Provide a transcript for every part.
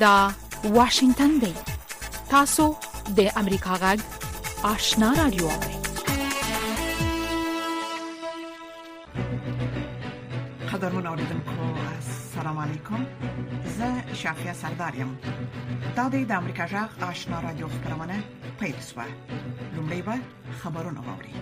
دا واشنگتن دی تاسو د امریکا غږ آشنا رادیو قدرمن اوریدونکو السلام علیکم زه شافیا سردار یم دا د امریکا غږ آشنا رادیو خبرونه پیل شوه لومړی به خبرونه واوري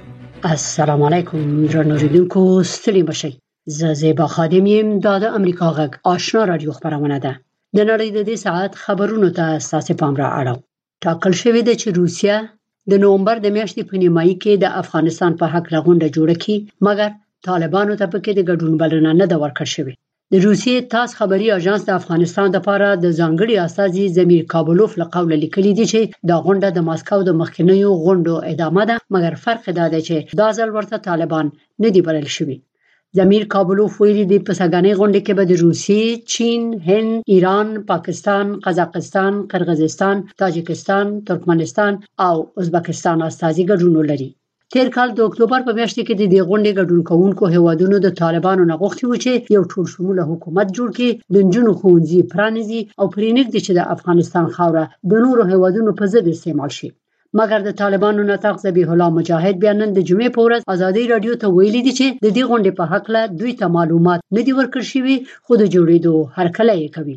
السلام علیکم درنو لیدونکو ستړي مشي زه زیبا خادم یم دا د امریکا غږ آشنا رادیو خبرونه ده د نړۍ د دې ساعت خبرونو ته ساسې پام را اړم ټاکل شوې ده چې روسیا د نومبر د میاشتې په نیمایي کې د افغانستان په حق لغونډه جوړه کړي مګر طالبانو ته پکې د ګډون بلنه نه ده ورکړ شوې د روسیې تاس خبري اژانس د افغانستان لپاره د ځانګړي استازي زمیر کابلوف له قوله لیکلي دي چې دا غونډه د ماسکو د مخکنیو غونډو ادامه ده مګر فرق دا دی چې دا ځل ورته طالبان نه دی بلل شوی زمیر کابلوف ویلي دی په سګنې غونډه کې به د روسیې، چین، هند، ایران، پاکستان، قزاقستان، قرغیزستان، تاجکستان، ترکمنستان او ازبکستان استازي ګډون ولري. تیر کال د اکتوبر په میاشت کې د دې غونډې ګډون کوونکو هیوادونو د طالبانو نه غوښتي و چې یو ټول شموله حکومت جوړ کړي د نجونو ښوونځي پرانیزي او پرینګدي چې د افغانستان خاوره د نورو هیوادونو په ضد استعمال شي مګر د طالبانو نطاق ذبیح الله مجاهد بیا نن د جمعې په ورځ ازادي رادیو ته ویلي دي چې د دې غونډې په حق له دوی ته معلومات نه دي ورکړ شوی خو د جوړېدو هرکلی کوي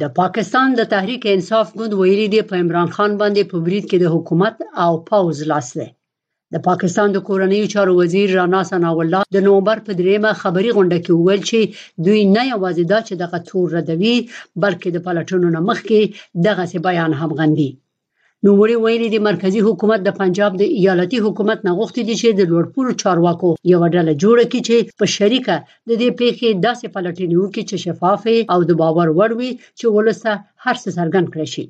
د پاکستان د تحریک انصاف ګوند ویلي دی په عمران خان باندې په برید کې د حکومت او پوز لاس دی د پاکستان د کورنیو چارو وزیر رانا ثنا الله د نومبر په دریمه خبري غونډه کې وویل چې دوی نه یوازې دا چې دغه تور ردوي بلکې د پلټونو نه مخکې دغه بیان هم غندي نوموړي ویلي د مرکزی حکومت د پنجاب د ایالتي حکومت نه غوښتي دي چې د لوړپوړو چارواکو یو ډله جوړه کړي چې په شریکه د دې پیښې داسې پلټنې وکړي چې شفاف او د باور وړ وي چې ولسته هر څه څرګند کړی شي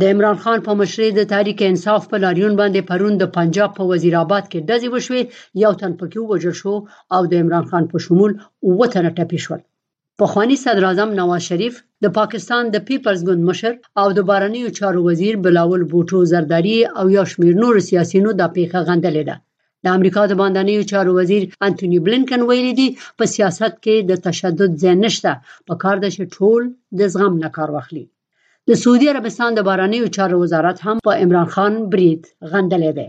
د عمران خان په مشرۍ د تحریک انصاف په لاریون باندې پرون د پنجاب په وزیر آباد کې ډزې وشوې یو تن پکې ووژل شو او د عمران خان په شمول اووه تنه ټپي شول پخواني صدراعظم نواز شریف، د پاکستان د پیپلز ګوند مشر او د بهرنیو چارو وزیر بلاول بوټو زرداري او یو شمېر نورو سیاسیونو دا پېښه غندلې ده. د امریکا د باندنیو چارو وزیر انتوني بلینکن ویلي دي، په سیاست کې د تشدد ځای نشته، په کار ده چې ټول د زغم نه کار واخلي. د سعودي عربستان د بهرنیو چارو وزارت هم په عمران خان برید غندلی دی.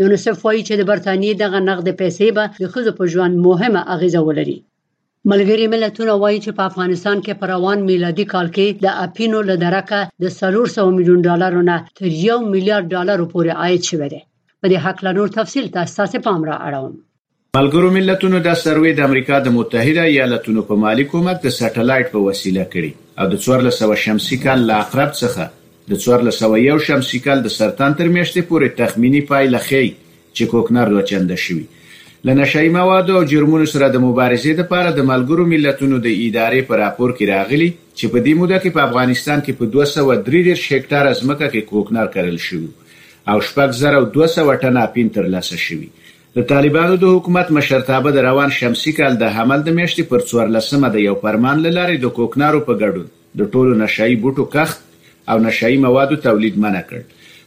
یونیسف وایي چې د برتانیې دغه نقد پیسې به د خزو په ژوند مهمه اغیزه ولري ملګری ملتونه وایي چې په افغانستان کې پر روان میلادي کال کې د اپینو له درکه د 300 میلیون ډالرو نه تر 1 میلیارډ ډالرو پورې عاید شوی دی په دې حق له نور تفصیل تاسو ته پام را اړوم ملګرو ملتونو دا سروې د امریکا د متحده ایالتونو په مالي کومک د سټلایټ په وسیله کړې او د څوارلس سوه شمسي کال له عقرب څخه د څوارلس سوه یو شمسي کال د سرطان تر میاشتې پورې تخمیني پایله ښیي چې کوکنار دوه چنده شوي له نشه یي موادو او جرمونو سره د مبارزې لپاره د ملګرو ملتونو د ادارې په راپور کې راغلي چې په دې موده کې په افغانستان کې په دوه سوه درې دېرش هکټاره ځمکه کې کوکنار کرل شوي او شپږ زره او دوه سوه ټنه اپین ترلاسه شوي د طالبانو د حکومت مشرتابه د روان شمسي کال د حمل د میاشتې پر څوارلسمه د یو فرمان له لارې د کوکنارو په ګډون د ټولو نشهيي بوټو کښت او نشهيي موادو تولید منع کړ،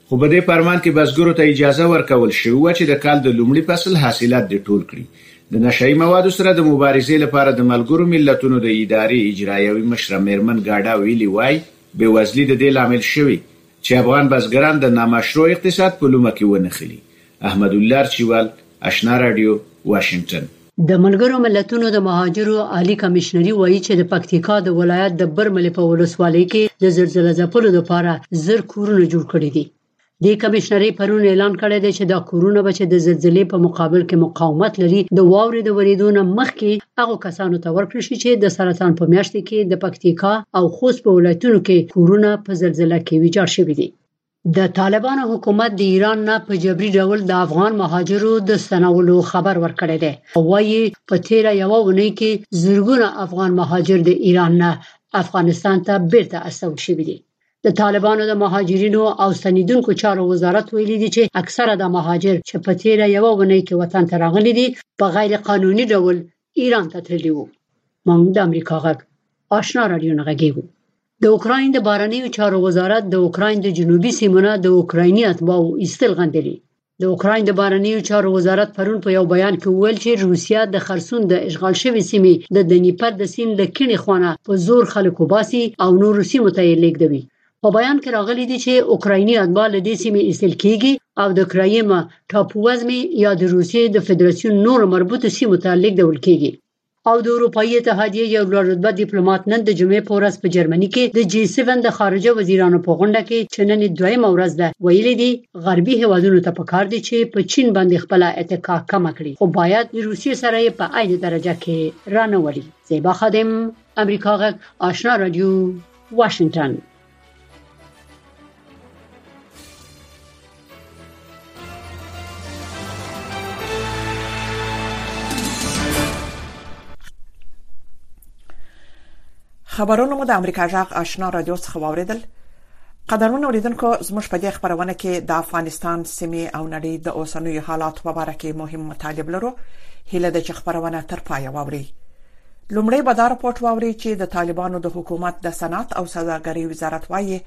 خو په دې فرمان کې بزګرو ته اجازه ورکول شوې وه چې د کال د لومړي فصل حاصلات دې ټول کړي. د نشهيي موادو سره د مبارزې لپاره د ملګرو ملتونو د ادارې اجرایوي مشره مېرمن ګاډا ویلي وايي، بېوزلي د دې لامل شوې چي افغان بزګران د نامشروع اقتصاد په لومه کي ونښلي. احمدالله ارچيوال، اشنا راډيو، واشنګټن. د ملګرو ملتونو د مهاجرو عالي کمېشنري وايي چې د پکتیکا د ولایت د برملې په ولسوالۍ کې د زلزله ځپلو لپاره زر کورونه جوړ کړي دي. دې کمېشنرۍ پرون اعلان کړی دی چې دا کورونه به چې د زلزلې په مقابل کې مقاومت لري، د واورې د ورېدو نه مخکې هغو کسانو ته ورکړل شي چې د سرطان په میاشت کې د پکتیکا او خوست په ولایتونو کې کورونه په زلزلې کې ویجاړ شوي دي د طالبانو حکومت د ایران نه په جبري ډول د افغان مهاجرو د ستنولو خبر ورکړی دی او وايي په تیر یو ونې کې زرګونه افغان مهاجر د ایران نه افغانستان ته بیرته استول شوي دي د طالبانو د مهاجرینو او ستنیدونکو چارو وزارت ویلي دي چې اکثره د مهاجر چې په تیره یو ونۍ کې وطن ته راغلي دي په غیر قانوني ډول ایران ته تللي وو مونږ د امریکا غږ آشنا رادیو نه غږیږو د اوکراین د بارنیو چارو وزارت د اوکراین د جنوبي سیمونه د اوکرایني اتباعو ایستل غندلي د اوکراین د بارنیو چارو وزارت پرون په یو بیان کې وویل چې روسیا د خرسون د اشغال شوې سیمې د دنیپر د سیند د کینې خوانه په زور خلک وباسي او نور سیمو ته یې لیږدوي په بیان کې راغلي دي چې اوکرایني اتباع له دې سیمې ایستل کیږي او د کرایمه ټاپو وزمې یا د روسیې د فدراسیون نور مربوطو سیمو ته لیږدول کیږي او د اروپايي اتحادیې یو لوړ رتبه دیپلوماټ نن د جمعې په ورځ په جرمني کې د جي سیون د خارجه وزیرانو په غونډه کې چې نن یې دویمه ورځ ده ویلي دي غربي هیوادونو ته پکار دي چې په چین باندې خپله اتکا کمه کړي خو باید د روسیې سره یې په عین درجه کې رانه ولي زیبا خادم امریکا غږ آشنا رادیو واشنگټن خبرونه مو د امریکا جغ آشنا رادیو څخه واوریدل قدرمن اوریدونکو زموږ په دې خبرونه کې د افغانستان سیمه او نړۍ د اوسنوي حالات په اړه کې مهم مطالب لرو هله د خبرونه تر پای واوري لومړی به دا رپورټ واورئ چې د طالبانو د حکومت د صنعت او سوداګرۍ وزارت وایي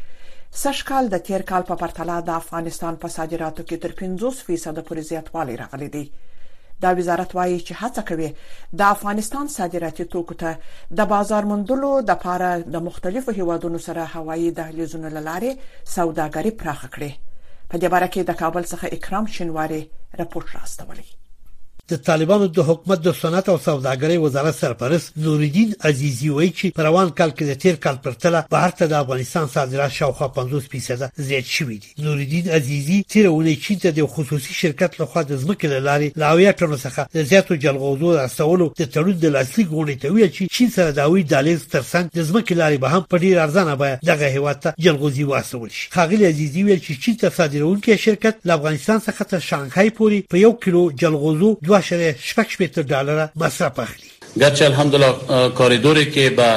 سږ کال د تیر کال په پرتله د افغانستان په صادراتو کې تر 50% پورې زیاتوالی راغلی دی دا وزارت وایي چې هڅه کوي د افغانستان صادراتي توکو ته د بازار موندلو لپاره د مختلفو هیوادونو سره هوایي دهلیزونو لاره سوداګري پراخه کړي په دې باره کې د کابل څخه اکرام شینواری رپورت راستولی د طالبانو د حکومت د صنعت او سوداګرۍ وزارت سرپرست نوردین عزیزی وایي چې په روان کال کې د تیر کال پر تله بهر ته د افغانستان صادرات شاوخوا 50 فیصده زیات شوي دي نوردین عزیزی تیر ونې چین ته د خصوصي شرکت لخوا د ځمکې له لارې له اویا ټنو څخه د زیاتو جلغوزو راستولو د تړون د لاسلیک غونډې ته ویل چې چین سره د هوی دالیز ترڅنګ د ځمکې لارې به هم په ډیر ارزانه بیه دغه هیواد ته جلغوزي واستول ښاغلي عزیزي ویل چې چین ته صادروونکی شرکت له افغانستان څخه تر شانګهای پورې په یو کیلو جلغوزو دوه اعشاریه شپږ شپېته ډالره مصرف اخلي. ګرچه الحمدالله کاریدور کې به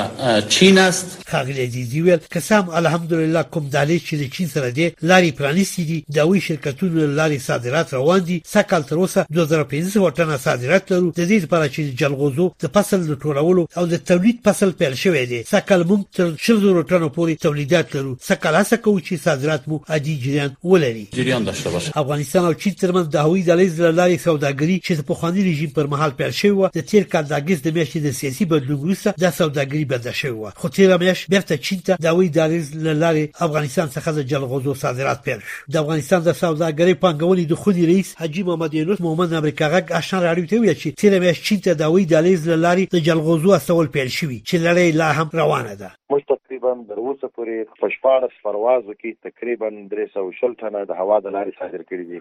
چین است. ښاغلي عزیزي ویل که څه هم الحمدالله کوم دهلیز چې له چین سره دی لارې پرانیستې دي د هغوی شرکتونو له لارې صادرات روان دي سږ کال تر اوسه دوه زره پنځه سوه ټنه صادرات لرو د دې لپاره چې د جلغوزو د فصل د ټولولو او د تولید فصل پیل شوی دی سږ کال موږ تر شل زرو ټنو پورې تولیدات لرو څخه لاسه کوو چې صادرات مو عادي جریان ولري جریان داشته باشه افغانستان او چین ترمنځ د هوایي دهلیز له لارې سوداګري چې د پخواني رژیم پر مهال پیل شوې وه د تیر کال د اګست د میاشتې د سیاسي بدلون وروسته دا سوداګري بنده شوې وه خو تیره میاشت بیرته چین ته د هوایي دهلیز له لارې افغانستان څخه د جلغوزو صادرات پیل شو د افغانستان د سوداګرۍ پانګونې د خونې رئیس حاجي محمد یونس محمد امریکا غږ آشنا راډیو ته ویل چې تیره میاشت چین ته د هوایي دهلیز له لارې د جلغوزو استول پیل شوي چې لړۍ لا هم روانه ده موږ تقریبا تر اوسه پورې په شپاړس پروازو کې تقریبا درې سوه او شل ټنه د هوا د لارې صادر کړي دي.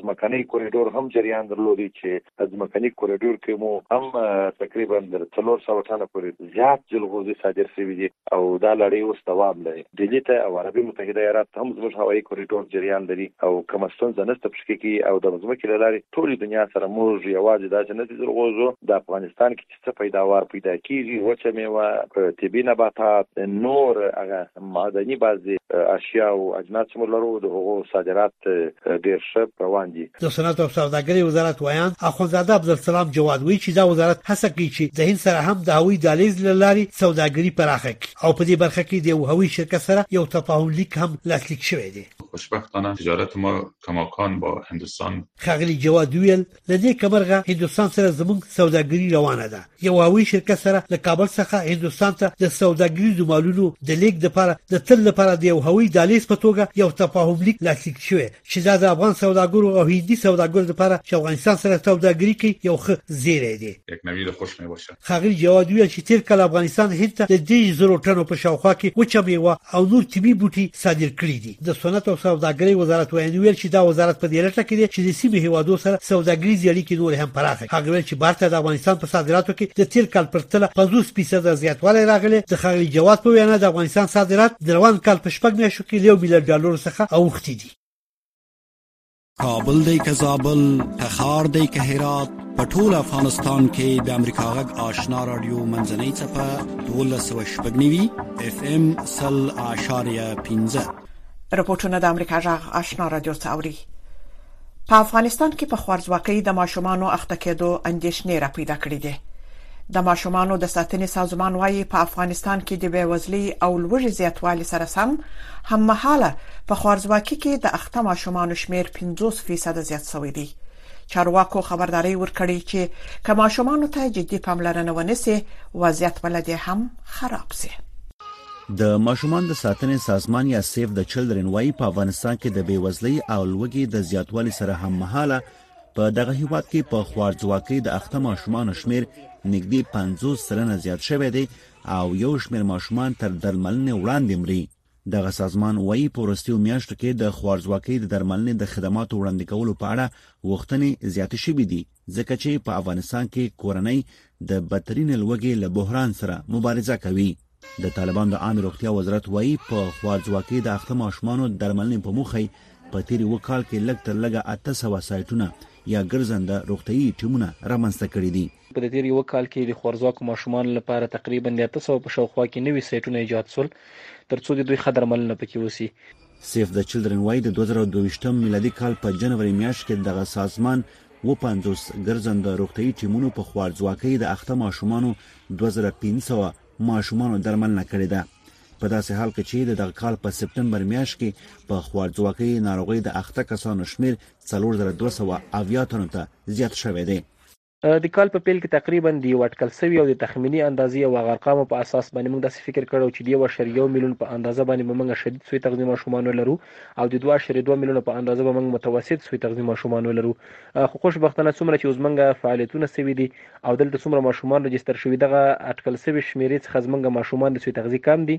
ځمکنی کوریډور هم جریان درلود چې په ځمکني کوریډور کې مو هم تقریبا تر څلور سوه ټنه پورې زیات جلغوزي صادر شوي دي او دا لړۍ اوس دوام لري. ډیلي ته او عربي متحده ایالاتو ته هم زموږ هوایي کوریډور جریان لري او کومه ستونزه نشته پکې او د ځمکې له لارې ټولې دنیا سره موږ یوازې داسې نه چې جلغوزو د افغانستان کې څه پیداوار پیدا کیږي وچه میوه طبي نباتات نور هغه معدني بعضې اشیا او اجناس چې موږ لرو د هغو صادرات ډېر ښه روان دي. د صنعت او سوداګرۍ وزارت ویاند اخندزاده عبدالسلام جواد وایي چې دا وزارت هڅه کوي چې د هند سره هم د هوایي دهلیز له لارې سوداګري پراخه کړي او په دې برخه کې د یو هوایي شرکت سره یو تفاهم لیک هم لاسلیک شوی دی. خوشبختانه تجارت ما کماکان با هندوستان. ښاغلي جواد وویل، له دې کبرغه هندوستان سره زمونږ سوداګري روانه ده یو هوایي شرکت سره له کابل څخه هندوستان ته د سوداګریزو مالونو د لیږد لپاره د تل لپاره د یو هوایي دهلیز په توګه یو تفاهم لیک لاسلیک شوی چې دا د افغان سوداګرو او هندي سوداګرو لپاره چې افغانستان سره سوداګري کوي یو ښه زیری دی یک نوید خوش می باشه ښاغلي جواد وویل چې تېر کال افغانستان هند ته د دېرش زرو ټنو په شاوخوا کې وچه مېوه او نور طبي بوټي صادر کړي دي. د صنعت او سوداګرۍ وزارت ویاند وویل چې دا وزارت په دې لټه کې دی چې د سیمې هېوادو سره سوداګریزې اړیکې نورې هم پراخه کړي. هغه ویل چې بهر ته د افغانستان په صادراتو کې د تېر کال پر تله پنځوس فیصده زیاتوالی راغلی. د ښاغلي جواد په وینا د افغانستان صادرات د روان کال په شپږ میاشتو کې له یو میلیارد ډالرو څخه اوښتي دي. کابل دی که زابل تخار دی که هرات په ټول افغانستان کې د امریکا غږ آشنا رادیو منځنۍ چپه 1290 اف ام 0.15 رپورټونه د امریکا غږ آشنا رادیو څوري په افغانستان کې په خوارځواکۍ د ماشومانو اخته کېدو اندیشنې را پیدا کړې دي د ماشومانو د ساتنې سازمان وایي په افغانستان کې د بیوزلۍ او لوږې زیاتوالي سره سم هم مهاله په خوارځواکي کې د اخته ماشومانو شمیر 50% زیات شوی دی چارواکو خبرداري ورکړي چې که ماشومانو ته جدي پاملرنه ونشي وضعیت بلد هم خراب شي د ماشومان د ساتنې سازمان یا سیف د چلډرن وایي په افغانستان کې د بیوزلۍ او لوږې د زیاتوالي سره هم مهاله په دغه هیواد کې په خوارځواکۍ د اخته ماشومانو شمیر نږدې 50 سلنه زیات شوی دی او یو شمیر ماشومان تر درملنې وړاندې مري دغه سازمان وایي په وروستیو میاشتو کې د خوارځواکۍ د درملنې د خدماتو وړاندې کولو په اړه غوښتنې زیاتې شوې دي ځکه چې په افغانستان کې کورنۍ د بدترین لوږې له بحران سره مبارزه کوي د طالبان د عامې روغتیا وزارت وایي په خوارځواکۍ د اخته ماشومانو د درملنې په موخه په تیر و کال کې لږ تر لږه 800 سایټونه یا ګرځنده روغتیايي ټیمونه رامنځته کړي دي. په تیر یو کال کې د خوارځواکو ماشومانو لپاره تقریبا د 800 په شاوخوا کې نوي سایټونه ایجاد سول ترڅو د دوی ښه درملنه پکې وسي. سیف د چلدرن وایي د دوه زره او دوه ویشت میلادي کال په جنوري میاشت کې دغه سازمان اووه پنځوس ګرځنده روغتیايي ټیمونو په خوارځواکۍ د اخته ماشومانو دوه زره پنځه سوه ماشومانو درملنه کړې ده په داسې حال کې چې د دغه کال په سپټمبر میاشت کې په خوارځواکۍ ناروغۍ د اخته کسانو شمیر څلور زره دوه سوه اویا تنو ته زیات شوی دی د کال په پیل کې تقریبا د یو اټکل سوي او د تخمیني اندازي او هغه ارقامو په اساس باندې مونږ داسې فکر کړی و چې د یو اعشاریه یو میلیون په اندازه باندې به مونږ شدید سوی تغذي ماشومان ولرو او د دوه اعشاریه دوه میلیونه په اندازه به مونږ متوسط سوی تغذي ماشومان ولرو خو خوشبختانه څومره چې اوس مونږ فعالیتونه سوي دي او دلته څومره ماشومان رجستر شوي دغه اټکل سوي شمیرې څخه زمونږ ماشومان د سوی تغذي کم دي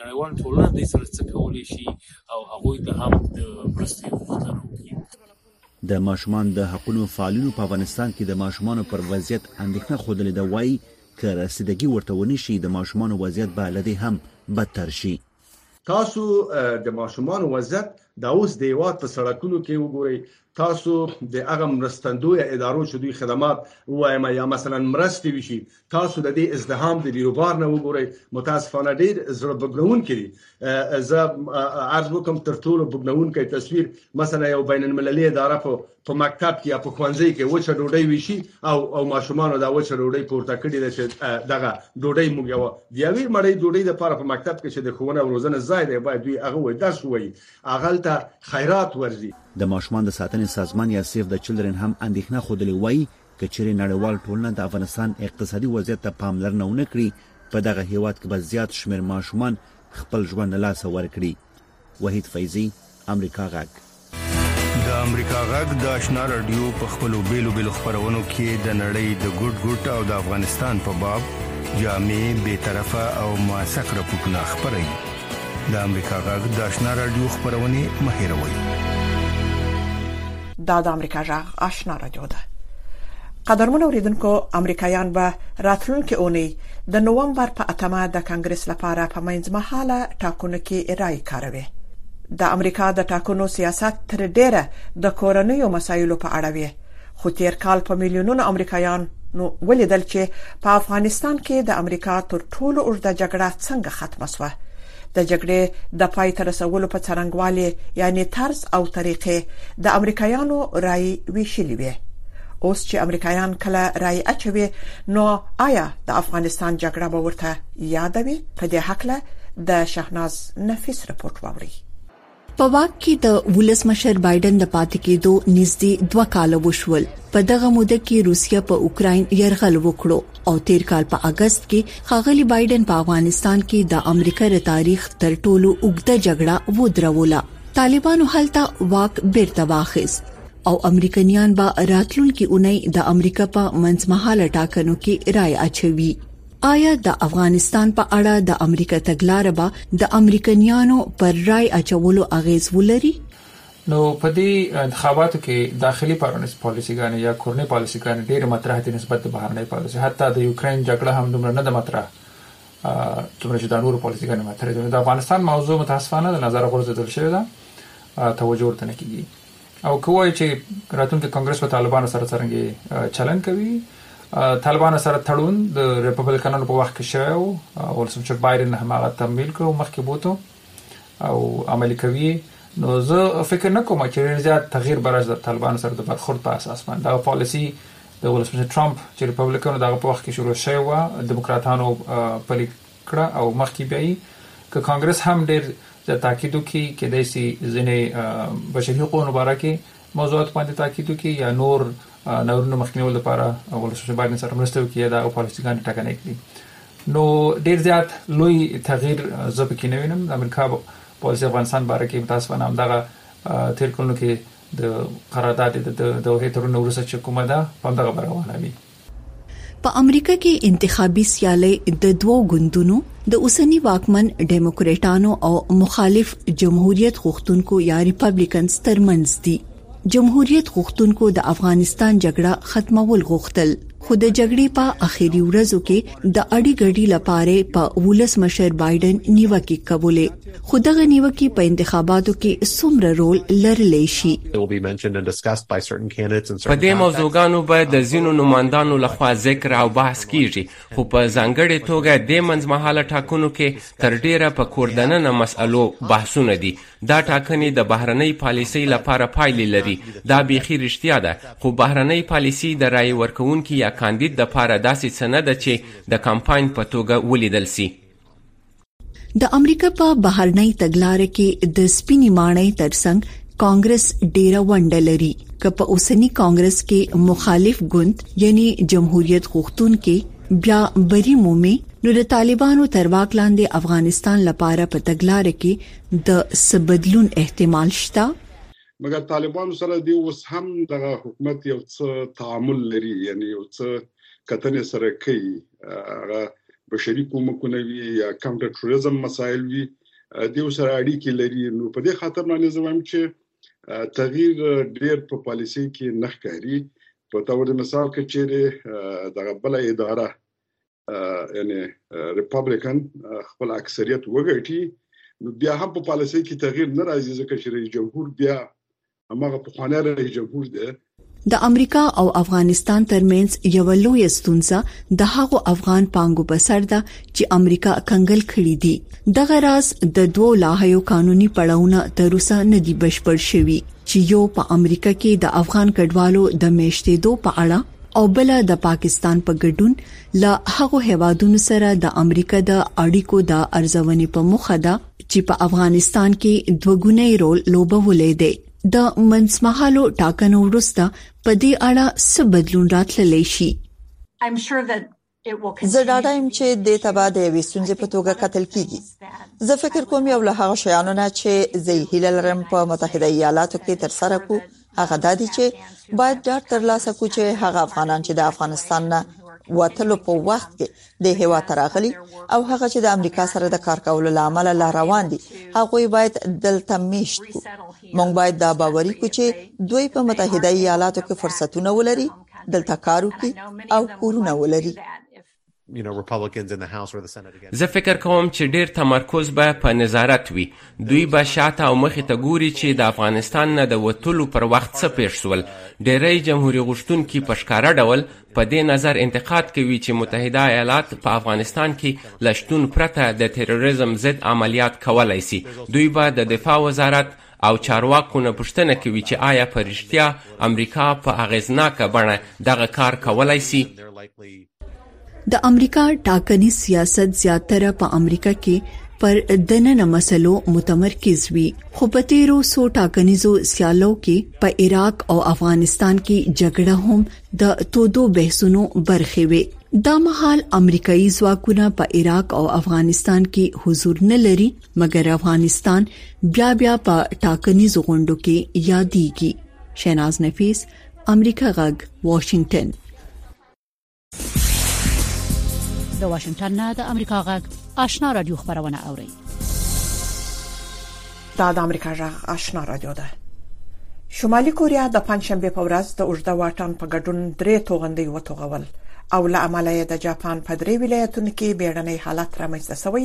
نړیواله ټولنه دوی سره څه کولی شي او هغوی ته هم د مرستې غوښتنه وکړي. د ماشومان د حقونو فعالینو په افغانستان کې د ماشومانو پر وضعیت اندېښنه ښودلې ده، وايي، که رسیدګي ورته ونه شي، د ماشومانو وضعیت به له دې هم بدتر شي. تاسو د ماشومانو وضعیت دا اوس د هیواد په سړکونو کې وګورئ تاسو د هغه مرستندوی ادارو چې دوی خدمات وایم یا مثلا مرستې وشي تاسو د دې ازدهام د بیروبار نه وګورئ متاسفانه ډیر زړه بګنون کړي زه عرض وکم تر ټولو بګنون کوي تصویر مثلا یو بین المللي اداره په په مکتب کې یا په ښوونځي کې وچه ډوډۍ ویشي او او ماشومانو دا وچه ډوډۍ پورته کړې ده چې دغه ډوډۍ موږ یو د یوې مړۍ ډوډۍ د پاره په مکتب کې چې د ښوونه او روزنې ځای دی باید دوی هغه وایي درس وایي هغلته خیرات ورځي د ماشومان د ساتنې سازمان یا سیف د چلډرن هم اندېښنه ښودلې وایي که چېرې نړیوال ټولنه د افغانستان اقتصادي وضعیت ته پاملرنه ونه کړي په دغه هېواد کې به زیات شمېر ماشومان خپل ژوند له لاسه ورکړي وحید فیضی امریکا غږ د امریکا غږ د آشنا رادیو په خپلو بیلو بیلو خبرونو کې د نړۍ د ګډ ګډ او د افغانستان په باب جامع به طرفه او موثق راپورټونه خبري د امریکا غږ د آشنا رادیو خبرونه مهیروي دا د امریکا جغ آشنا رادیو ده قدرمن اوریدونکو امریکایان به راتلونکي اونۍ د نوومبر په اتمه د کانګرس لپاره په منځمهاله ټاکنو کې رائے کاروي د امریکا د ټاکنو سیاست تر ډیره د کورنیو مسایلو په اړه وي خو تیر کال په میلیونونو امریکایان نو ولیدل چې په افغانستان کې د امریکا تر ټولو اوږده جګړه څنګه ختمه شوه د جګړې د پای ته رسولو په څرنګوالي یعنی طرز او طریقې د امریکایانو رای ویشلې وي اوس چې امریکایان کله رای اچوي نو آیا د افغانستان جګړه به ورته یادوي په دې حق له د شهناز نفیس رپورت ووري په واک کې د ولسمشر بایدن د پاتې کېدو نږدې دوه کاله وشول په دغه موده کې روسیا په اوکرين يرغل وکړو او تیر کال په اگست کې خاغلی بایدن په افغانستان کې د امریکا ر تاریخ تر ټولو اوږده جګړه ودروله طالبانو هلته واک بیرته واخیست او امریکایان به راتلونکي اونۍ د امریکا په منځمهاله ټاکنو کې رائے اچوي آیا د افغانستان په اړه د امریکا تګلارې به د امریکایانو پر رای اچولو اغیز ولري نو په دې انتخاباتو کې داخلي پرانیست پالیسيګانې یا کورنۍ پالیسيګانې ډېر مطرح دي نسبت د بهرنۍ پالیسي حتی د یوکرين جګړه هم دومره نه د مطرح څومره چې د نورو پالیسيګانې مطرح دي د افغانستان موضوع متاسفانه د نظر غورځول شوې ده توجه ورته نه کیږي او که وایي چې راتلونکي کانګرس به طالبانو سره څنګه چلند کوي طالبانو سره تړون د ریپبلیکنانو په وخت کې شوی او ولسمشر بایډن هم هغه تمویل کړو مخکې بوته او عملی کوي نو زه فکر نه کوم چې ډیر زیات تغییر برش د طالبانو سره د برخورد په اساس باندې دا پالیسی د ولسمشر ترامپ چې ریپبلیکنو دغه په وخت کې شروع شوی و دیموکراتانو پلی کړه او مخکې بیایي که کانګرس هم ډیر زیات تاکید وکړي کیدای شي ځینې بشري حقوقو باره کې موضوعات باندې تاکید وکړي یا نور نورونو مخنیوي لپاره ولسمشر بایدن سره مرسته وکړي یا د پالیسي ګانې ټاکنه کړي نو ډیر زیات لوی تغییر زه پکې نه وینم د امریکا پالیسي افغانستان باره کې متاسفانه هم دغه تیر کلونو کې د قرارداد د دوه ترونو ورسره چې کومه ده په دغه روانه وي په امریکا کې انتخابي سیالۍ د دوو ګوندونو، د اوسني واکمن ډیموکرېټانو او مخالف جمهوریت غوښتونکو یا ریپبلیکنز ترمنځ دي. جمهوریت غوښتونکو د افغانستان جګړه ختمول غوښتل، خو د جګړې په اخري ورځو کې د اډي ګډي لپاره یې په ولسمشر بایډن نیوکې کولې. خو دغه نیوکې په انتخاباتو کې څومره رول لرلی شي؟ په دې موضوعګانو به د ځینو نوماندانو لخوا ذکر او بحث کیږي خو په ځانګړې توګه د منځمهاله ټاکنو کې تر ډیره په کوردننه مسئلو بحثونه دي دا ټاکنې د بهرنۍ پالیسۍ لپاره پایلې لري دا بیخي رښتیا ده خو بهرنۍ پالیسي د رای ورکوونکي یا کاندید لپاره داسې څه نه ده چې د کمپاین په توګه ولیدل سي د امریکا په بهرنۍ تګلارې کې د سپینې ماڼۍ ترڅنګ کانګرس ډیره ونډه لري که په اوسنی کانګرس کې مخالف ګوند یعنی جمهوریت غوښتونکي بیا بری مومي نو د طالبانو تر واک لاندې افغانستان لپاره په تګلار کې د سبدلون احتمال شته مګر طالبانو سره دی اوس هم د حکومت یو څه تعامل لري یعنی یو څه کتنې سره کوي هغه بشري کومکونه وي یا کاونټر ټروریزم مسایل وي د یو سره اړیکې لري نو په دې خاطر باندې زموږ چې تغییر ډیر په پالیسي کې نه ښکاري په تور مثال کې چې دغه بل اداره یعنی ریپابلیکن خپل اکثریت وګټي نو بیا هم په پالیسي کې تغییر نه راځي ځکه چې رئیس جمهور بیا همغه پخوانی رئیس جمهور دی د امریکا او افغانستان ترمنځ یو لوی ستونزه د هغو افغان پانګو په سر ده چې امریکا کنګل کړي دي دغه راز د دوو لاهیو قانوني پړاونه تر اوسه نه دي بشپړ شوي چې یو په امریکا کې د افغان کډوالو د میشتېدو په اړه او بل د پاکستان په ګډون له هغو هوادونو سره د امریکا د اړیکو د ارزونې په مخه ده چې په افغانستان کې دوه ګونی رول لوبولې دی د منځمهالو ټاکنو وروسته په دې اړه څه بدلون راتللی شي زه ډاډه یم چې د تبا د یوې سنځې په توګه قتل کیږي زه فکر کوم یو له هغه شیانو نه چې زه هیله لرم په متحده ایالاتو کې تر سره کو هغه دا دي چې باید ډاډ ترلاسه کړو چې هغه افغانان چې د افغانستان نه وتلو په وخت کې د هوا تراغلي او هغه چې د امریکا سره د کار کولو لامل لا روان دي هغه باید دلته میشت کو مونږ باید دا باوري کو چې دوی په متحده ایالاتو کې فرصتونه ولري دلته کار وکړي او کورونه ولري زه فکر کوم چې ډیر تمرکز به په نظارت وي دوی به شاته او مخې ته ګوري چې د افغانستان نه د وتلو پر وخت څه پیښ سول ډیری جمهوري غوښتونکي په ښکاره ډول په دې نظر انتقاد کوي چې متحده ایالات په افغانستان کې له شتون پرته د تروریزم ضد عملیات کولای سي دوی به د دفاع وزارت او چارواکو نه پوښتنه کوي چې آیا په رښتیا امریکا په اغیزناکه بڼه دغه کار کولای شي؟ د امریکا ټاکنی سیاست زیاتره په امریکا کې پر دننه مسلو متمرکز وي خو په تیرو سو ټاکنیزو سیالو کې په عراق او افغانستان کې جګړه هم د تودو بحثونو برخه وي دا مهال امریکایي ځواکونه په عراق او افغانستان کې حضور نه لري مګر افغانستان بیا بیا په ټاکنیز غونډو کې یادېږي شیناز نفیس امریکا غږ واشنگټن د واشنگټن نه د امریکا غږ آشنا رادیو خبرونه اوري دا د امریکا غږ آشنا رادیو ده شمالي کوریا د پنځشنبه په ورځ د اوږده واټن په ګډون درې توغندۍ وتوغول او له امله د جاپان په درې ولایتونو کې بیړنۍ حالت رامنځته شوی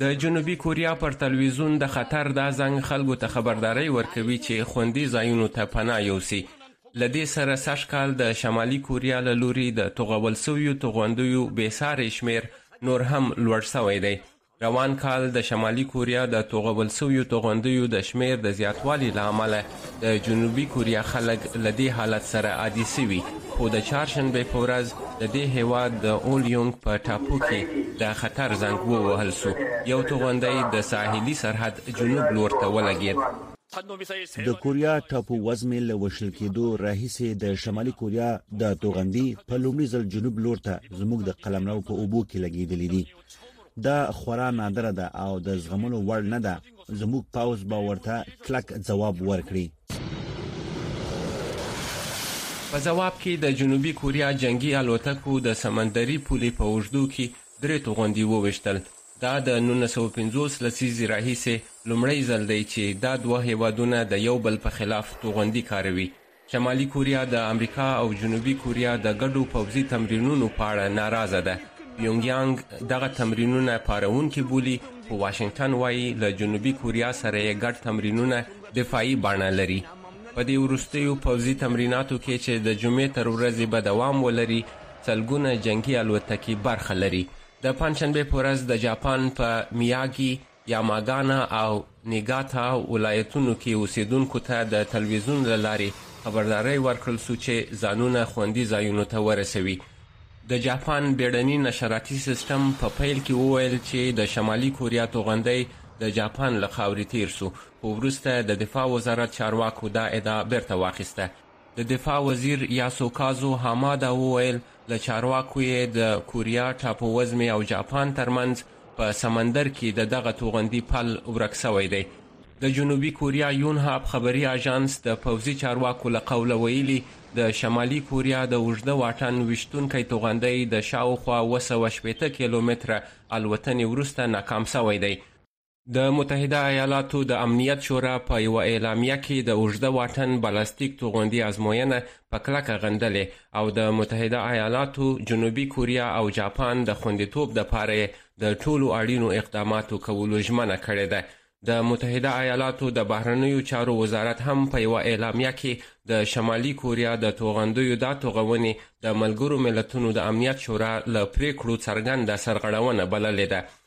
د جنوبي کوریا پر تلویزیون د خطر دا زنګ خلکو ته خبرداری ورکوي چې خوندي ځایونو ته پناه یوسي. له دې سره سږ کال د شمالي کوریا له لوري د توغول شویو توغندیو بې ساري شمېر نور هم لوړ شوی دی. روان کال د شمالي کوریا د توغول سویو توغندیو د شمېر د زیاتوالي له امله د جنوبي کوریا خلک له دې حالت سره عادي سوي، خو د چهارشنبې په ورځ د دې هېواد د اولیونګ په ټاپو کي د خطر زنګ ووهل سو. یو توغندی د ساحلي سرحد جنوب لور ته ولګېد. د کوریا ټاپو وزمې له وژل کېدو راهیسي د شمالي کوریا دا توغندي په لومړي ځل جنوب لور ته زموږ د قلمرو په اوبو کي لګېدلي دي. دا خورا نادره ده او د زغملو وړ نه ده زموږ پاوز به ورته کلک ځواب ورکړي په ځواب کې د جنوبي کوریا جنگي الوتکو د سمندري پولې په اوږدو کې درې توغندي وویشتل دا د 1950 لسیزې راهیسې لومړی ځل دی چې دا دوه هیوادونه د یو بل په خلاف توغندي کاروي شمالي کوریا د امریکا او جنوبي کوریا د ګډو پوځي تمرینونو په اړه ناراضه ده. پیونګ یانګ دغه تمرینونه پارونکي بولي، خو واشنګټن وايي له جنوبي کوریا سره یې ګډ تمرینونه دفاعي بڼه لري. په دې وروستیو پوځي تمریناتو کې چې د جمعې تر ورځې به دوام ولري، سلګونه جنګي الوتکې برخه لري. د پنجشنبې په ورځ د جاپان په میاګي، یاماګانا او نیګاتا ولایتونو کې اوسېدونکو ته د تلویزیون له لارې خبرداری ورکړل شو چې ځانونه خوندي ځایونو ته ورسوي. د جاپان بیړني نشراتي سیستم په پیل کې وویل چې د شمالي کوریا توغندی د جاپان له خاورې تېر شو، خو وروسته د دفاع وزارت چارواکو دا ادعا بېرته واخیسته. د دفاع وزیر یاسوکازو هامادا وویل، له چارواکو یې د کوریا، ټاپووزمې او جاپان ترمنځ په سمندر کې د دغه توغندي پل ورک شوی دی. د جنوبي کوریا یونهاپ خبري اژانس د پوځي چارواکو له قوله ویلي، د شمالي کوریا د اوږده واټن ویشتونکی توغندی د شاوخوا اووه سوه شپېته کیلومتره الوتنې وروسته ناکام شوی دی. د متحده ایالاتو د امنیت شورا په یوه اعلامیه کې د اوږده واټن بالستیک توغندي ازموینه په کلکه غندلې او د متحده ایالاتو، جنوبي کوریا او جاپان د خوندیتوب لپاره د ټولو اړینو اقداماتو کولو ژمنه کړې ده. د متحده ایالاتو د بهرنیو چارو وزارت هم په یوه اعلامیه کې د شمالي کوریا د توغندیو دا توغونې د ملګرو ملتونو د امنیت شورا له پریکړو څرګنده سرغړونه بللې ده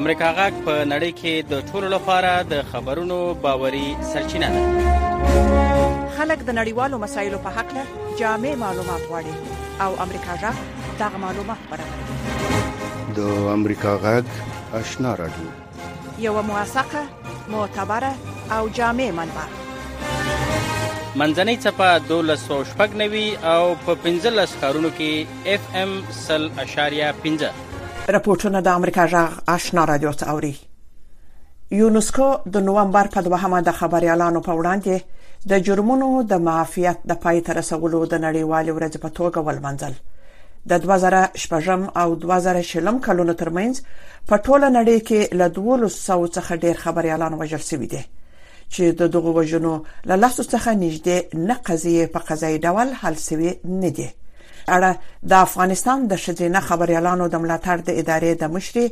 امریکا غږ په نړۍ کې د ټولو لپاره د خبرونو باوري سرچینه ده خلک د نړیوالو مسایلو په حق له جامع معلومات غواړي او امریکا غږ دا معلومات برابروي د امریکا غږ آشنا رادیو یو موثقه معتبره او جامع منبع منځنۍ چپه 1290 او په 15 ښارونو کې اف ام 0.15 رپوټونه د امریکا جغ آشنا رادیو ته اوري یونسکو د نوومبر په دوهمه د خبريالانو په وړاندې د جرمونو د معافیت د پای تر رسولو د نړیوال ورځ په توګه ولمنځل د 2016 او 2020 کلونو ترمنځ په ټوله نړۍ کې له 1200 څخه ډیر خبريالان وژل شوي دي چې د دغو وژنو له لاسو څخه نږدې نه قضیه په قضایي ډول حل شوی نه دي اړه د افغانستان د ښځینه خبریالانو د ملاتړ د ادارې د مشرې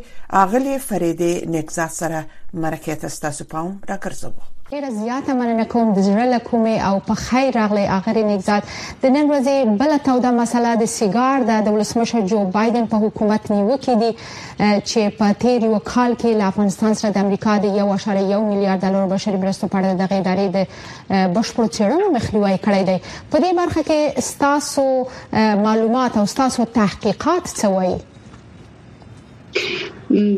اغلې فریدې نیکزاد سره مرکه ته ستاسو پام راګرځوو ډیره زیاته مننه کوم د زړه له کومې او په خیر راغلی اغلې نیکزاد د نن ورځې بل توده مسله د سیګار ده د ولسمشر جو بایدن په حکومت نیوکې دي چې په تیر یو کال کې له افغانستان سره د امریکا د 1.1 میلیارډ ډالر بشري مرستو په اړه د غیدارې د بشپړ چیرنو مخنیوي کړی دی په دې برخه کې ستاسو معلومات او ستاسو تحقیقات څه وایي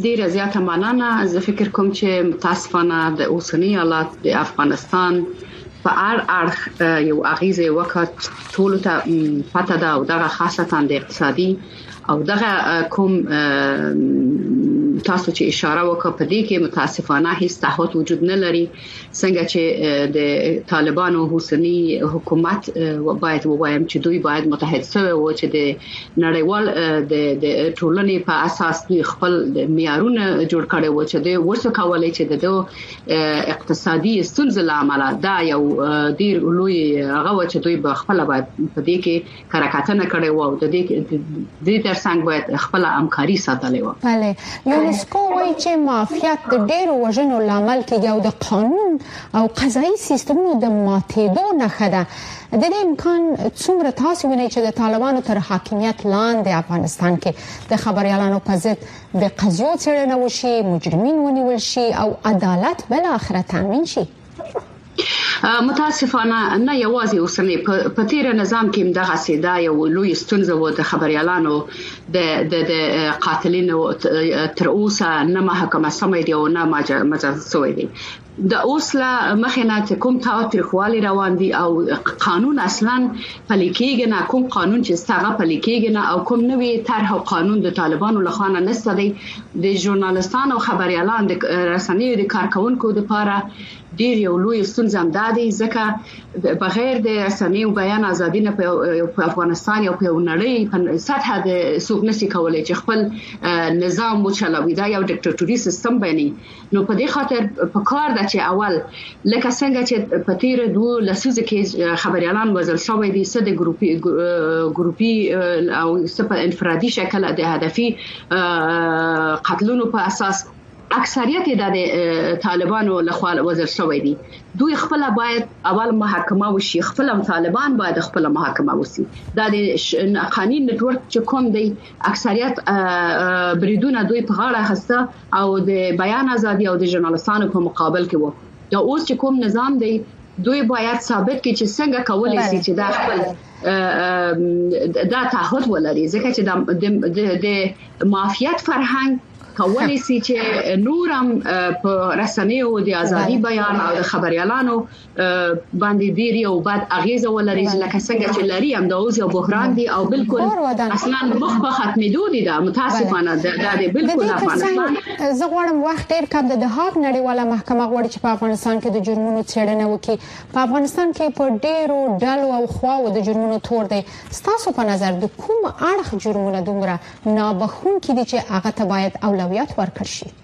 ډیره زیاته مننه زه فکر کوم چې متاسفانه د اوسنی حالات د افغانستان په اړ اړخ یو اغیزه وکړ ټول ته پته ده او دغه خاصه تاند اقتصادي او دغه کوم تاسو چې اشاره وکړه په دې کې متاسفانه هیڅ تعهد وجود نه لري څنګه چې د طالبانو حسني حکومت باید ووایم چې دوی باید متحد شوی و چې د نړیوال د ټولنې په اساس دوی خپل معیارونه جوړ کړي و چې دوی وسو کولای چې د اقتصادي ستونزې لامل دا یو ډیر لوی هغه چې دوی به خپل باید په دې کې کره کتنه کړې و او د دې د دې ترڅنګ باید خپل همکاري ساتلې و بله یونسکو وایي چې معافیت د ډیرو وژنو لامل کیږي او د قانون او قضایي سیستمونو د ماتېدو نښه ده د دې امکان څومره تاسو وینئ چې د طالبانو تر حاکمیت لاندې افغانستان کې د خبريالانو په ضد د قضیو څېړنه وشي مجرمین ونیول شي او عدالت بل اخر تامین شي متاسفانه نه یوازې اوسنۍ په تیر نظام کې هم دغه سیدا یو لوی ستونزه و د خبريالانو د د قاتلینو تر اوسه نه محکمه سمې دی او نه مجازات سوې دي د اوس لا مخه نه چې کوم تاوتریخوالي روان دي او قانون اصلا پلي کېږي نه کوم قانون چې ستغه پلي کېږي نه او کوم نوې طرح قانون د طالبانو لخوا نه نسته دی د ژورنالستان او خبریالان د رسنیو د کارکونکو لپاره ډیر یو لوی ستونزه هم دا دی ځکه بغیر د رسنیو بیان ازادي نه په افغانستان یو په نړۍ په سطح د سوق نسی کولای چې خپل نظام وچلوي دا یو ډیکټاتوري سیستم بني نو په دې خاطر په کار ده چې اول لکه څنګه چې په تیر دوه لسیزو کې خبريالان وزل شوی دي څه د ګروپي ګروپي او څه په انفرادي شکل د هدفي قتلونو په اساس اکثریت د طالبانو لخوا وزل شوی دي دوی خپل باید اول محاکمه وشي خپل طالبان باید خپل محاکمه وشي دا د قانون نتورک چې کوم دی اکثریت بریدونه دوی په غاړه هسته او د بیان ازادي او د ژورنالستانو په مقابل کې وو دا اوس چې کوم نظام دی دوی باید ثابت کړي چې څنګه کولای شي چې دا خپل دا تعهد ولري ځکه چې د مافیات فرهنګ کولای شي چې نورم په رسنیو د ازادي بیان او د خبريالانو باندې ډیر یو بد اغیزه ولري چې لکه څنګه چې لري هم دا اوس یو بحران دی او بالکل اصلا مخ په ختمېدو دي دا متاسفانه دا دی بالکل افغانستان زه غواړم وخت ډیر کم د هاګ نړیواله محکمه غواړي چې په افغانستان کې د جرمونو څېړنه وکړي په افغانستان کې په ډیرو ډلو او خواو د جرمونو تور دی ستاسو په نظر د کوم اړخ جرمونه دومره نابخون کې دي چې هغه ته باید اولویت ورکړي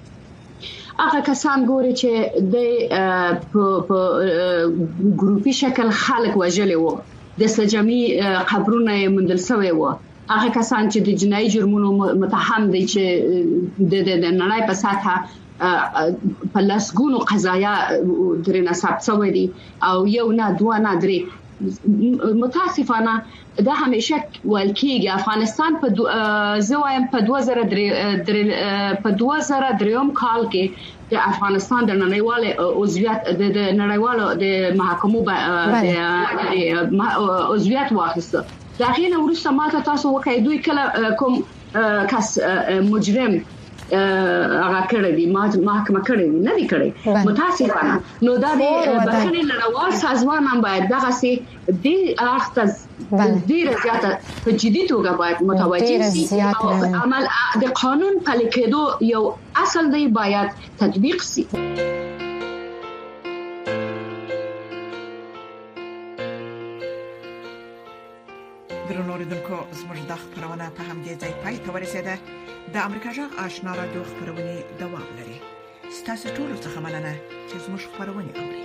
هغه کسان ګوري چې د په ګروپي شکل خلک وژلې وو د سجمي قبرونه یې مندل شوی وو هغه کسان چې د جنایي جرمونو متهم دي چې د نړۍ په سطح په لسګونو قضایا درې نصب شوې دي او یو نه دوه نه درې متاسفانه دا همیشه ویل کیږي افغانستان په دو... زه وایم په 2003 په 2003 کال کې د افغانستان د نړیوال عضویت د نړیوالو د محکمو د عضویت واخیست دا غینه ورسته ماته تاسو وکړئ دوی کله کوم کس مجرم هغه کړی دی ما محکمه کړی دی نه دی کړی متاسفانه نو دا د بخښنې نړیوال سازمان هم باید دغه سي دې اړخ ته ډیره زیاته په جدي توګه باید متوجه شي او عمل د قانون پلي کېدو یو اصل دی باید تطبیق شي درنوریدونکو زموږ د خبرونه په همدې ځای پای ته ورسیده د امریکا جغ آشنا را دوه خبرونه دوام لري ستاسو ټول څه مننه چې زموږ خبرونه اوري